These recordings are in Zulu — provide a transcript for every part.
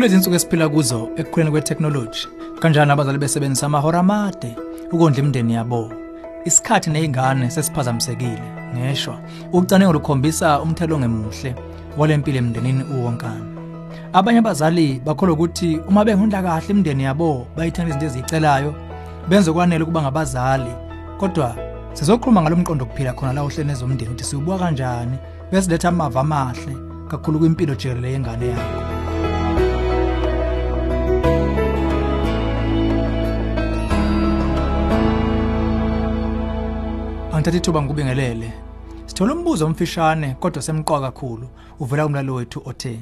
kulezi insuku esiphila kuzo ekukhuleni kwetechnology kanjani abazali besebenzisa amahora amade ukondla imindeni yabo? Isikhathi nezingane sesiphazamisekile ngeshwa. Ucwaningo lukhombisa umthelo ongemuhle walempilo emndenini uwonkana. Abanye abazali bakholwa ukuthi uma bengondla kahle imindeni yabo bayithanda izinto eziyicelayo benze kwanele ukuba ngabazali. Kodwa sizokhuluma ngalo mqondo kuphila khona la ohlelweni ezomndeni ukuthi siwubuka kanjani bese letha amava amahle kakhulu kwimpilo jikelele yengane yakho angithatha ithuba ngikubingelele. Sithola umbuzo omfishane kodwa semqoka kakhulu. Uvela kumlalo wethu othe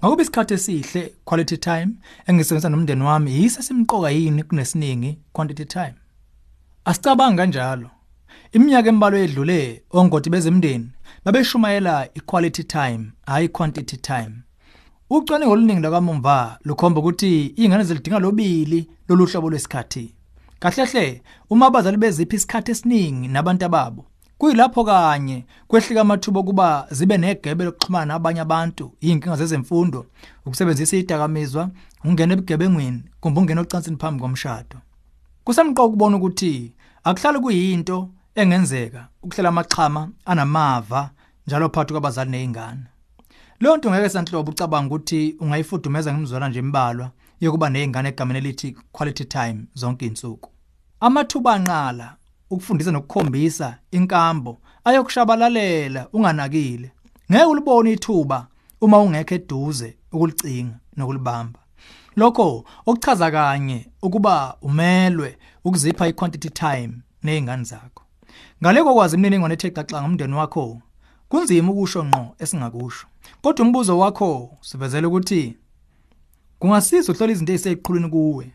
Ngakuba isikhathi esihle quality time engisebenza nomndeni wami yise simqoka yini kunesiningi quantity time? Asicabanga kanjalo. Iminyaka embalwa edlule ongoti bezemndeni babeshumayela equality time hayi quantity time. Ucwaningo oluningi lakamumva lukhomba ukuthi ingane zilidinga lobili lolu hlobo lwesikhathi. Kahlehle uma abazali beziphi isikhathi esiningi nabantu ababo kuyilapho kanye kwehlika amathuba okuba zibe negebe lokuxhumana nabanye abantu inkinga zezemfundo ukusebenzisa idakamizwa ungena ebugebengwini kumbe ungena ocansini phambi komshado. Kusemqoka ukubona ukuthi akuhlali kuyinto engenzeka ukuhlela amaxhama anamava njalo phakathi kwabazali nezingane leyo nto ngeke sanhlobo ucabanga ukuthi ungayifudumeza ngemizwala nje imbalwa yokuba nezingane egameni elithi quality time zonke izinsuku amathuba anqala ukufundisa nokukhombisa inkambo ayokushabalalela unganakile. Ngeke ulibone ithuba uma ungekho eduze ukulicinga nokulibamba. Lokho okuchaza kanye ukuba umelwe ukuzipha iquantity time nezingane zakho. Ngale kokwazi imininingwane ethe xaxa ngomndeni wakho kunzima ukusho ngqo esingakusho. Kodwa umbuzo wakho sivezele ukuthi kungasiza uhlola izinto eziseqhulwini kuwe.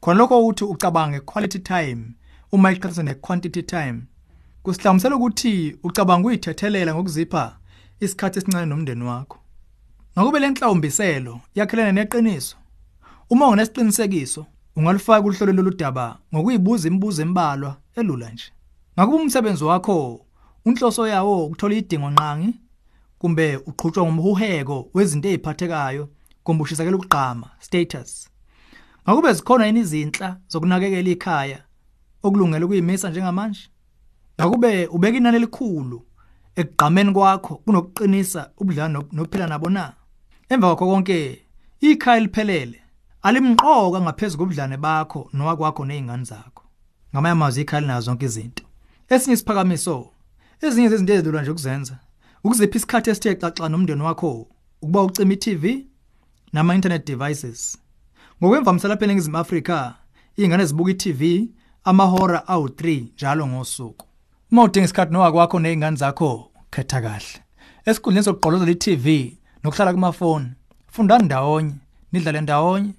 Khona lokho uthi ucabange quality time uma iqhathaniswa ne-quantity time. Kusihlamisela ukuthi ucabanga uyithethelela ngokuzipha isikhathi esincane nomndeni wakho. Ngakube lenhlawumbiselo yakhelene neqiniso uma unesiqinisekiso ungalifaka uhlolo loludaba ngokuyibuza imibuzo embalwa elula nje. Ngakuba umsebenzi wakho unhloso yawo ukuthola idingo nqangi kumbe uqhutshwa ngomhuheko wezinto eziphathekayo kumbe ushisekela ukugqama status. Ngakube zikhona yini izinhla zokunakekela ikhaya okulungele ukuyimisa njengamanje? Ngakube ubeka inani elikhulu ekugqameni kwakho kunokuqinisa ubudlalo nokuphila nabo na? Emva kwakho konke ikhaya liphelele. Alimqoka ngaphezulu kobudlane bakho nowakwakho nezingane zakho. Ngamanye amazwi ikhaya linazo zonke izinto. Esinye isiphakamiso ezinye zezinto ezidlula nje ukuzenza ukuzipha isikhathi esithe xaxa nomndeni wakho ukuba ucima iTV nama internet devices. Ngokwemvamisa lapha eNingizimu Afrika ingane zibuka iTV amahora awu3 njalo ngosuku. Uma udinga isikhathi nowakwakho nezingane zakho khetha kahle. Esikhundleni sokuqolozela iTV nokuhlala kumafoni fundani ndawonye nidlale ndawonye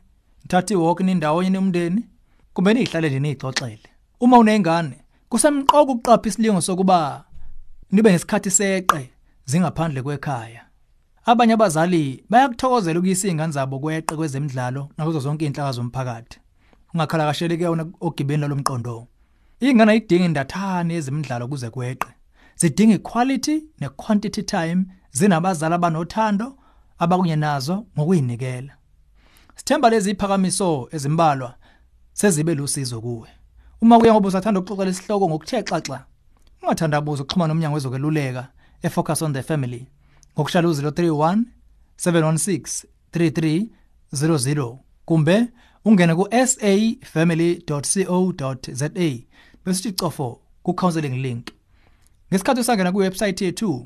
nithatha iwalk nindawonye nomndeni kumbe nihlale nje nixoxele uma unengane kusemqoka ukuqapha isilingo sokuba nibe nesikhathi seqe zingaphandle kwekhaya. Abanye abazali bayakuthokozela ukuyisa izingane zabo kweqe kwezemidlalo nakuzo zonke inhlaka zomphakathi. Ungakhala kasheli ke wona ogibeni lomqondo ingane ayidingi indathane yezemidlalo kuze kweqe. Zidinga quality ne quantity time zinabazali abanothando abakunye nazo ngokuyinikela sithemba lezi iphakamiso ezimbalwa sezibe lusizo kuwe. Uma kuya ngoba usathanda ukuxoxa lesihloko ngokuthe xaxa ungathandabuza ukuxhumana nomnyango wezokweluleka efocus on the family. Ngokushala u031 716 3300 kumbe ungene ku safamily.co.za bese ucofo ku counseling link. Ngesikhathi usangena ku website yethu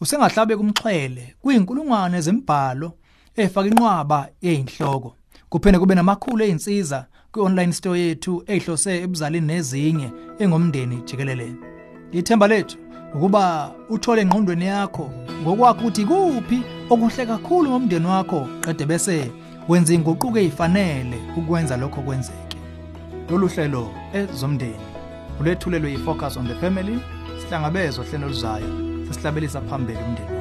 usengahlabe kumxhwele kuyinkulungwane zembhalo efaka inqwaba yeinhloko kuphinde kube namakhulu einsiza kwi-online store yethu ehlose ebuzalini nezinye engomndeni jikelele. Ithemba lethu ukuba uthole engqondweni yakho ngokwakho ukuthi kuphi okuhle kakhulu ngomndeni wakho qede bese wenza inguquko ezifanele ukwenza lokho kwenzeke. Lolu hlelo ezomndeni ulethulelwe yi-focus on the family sihlangabezwa hlelo luzayo sesihlabelisa phambili umndeni.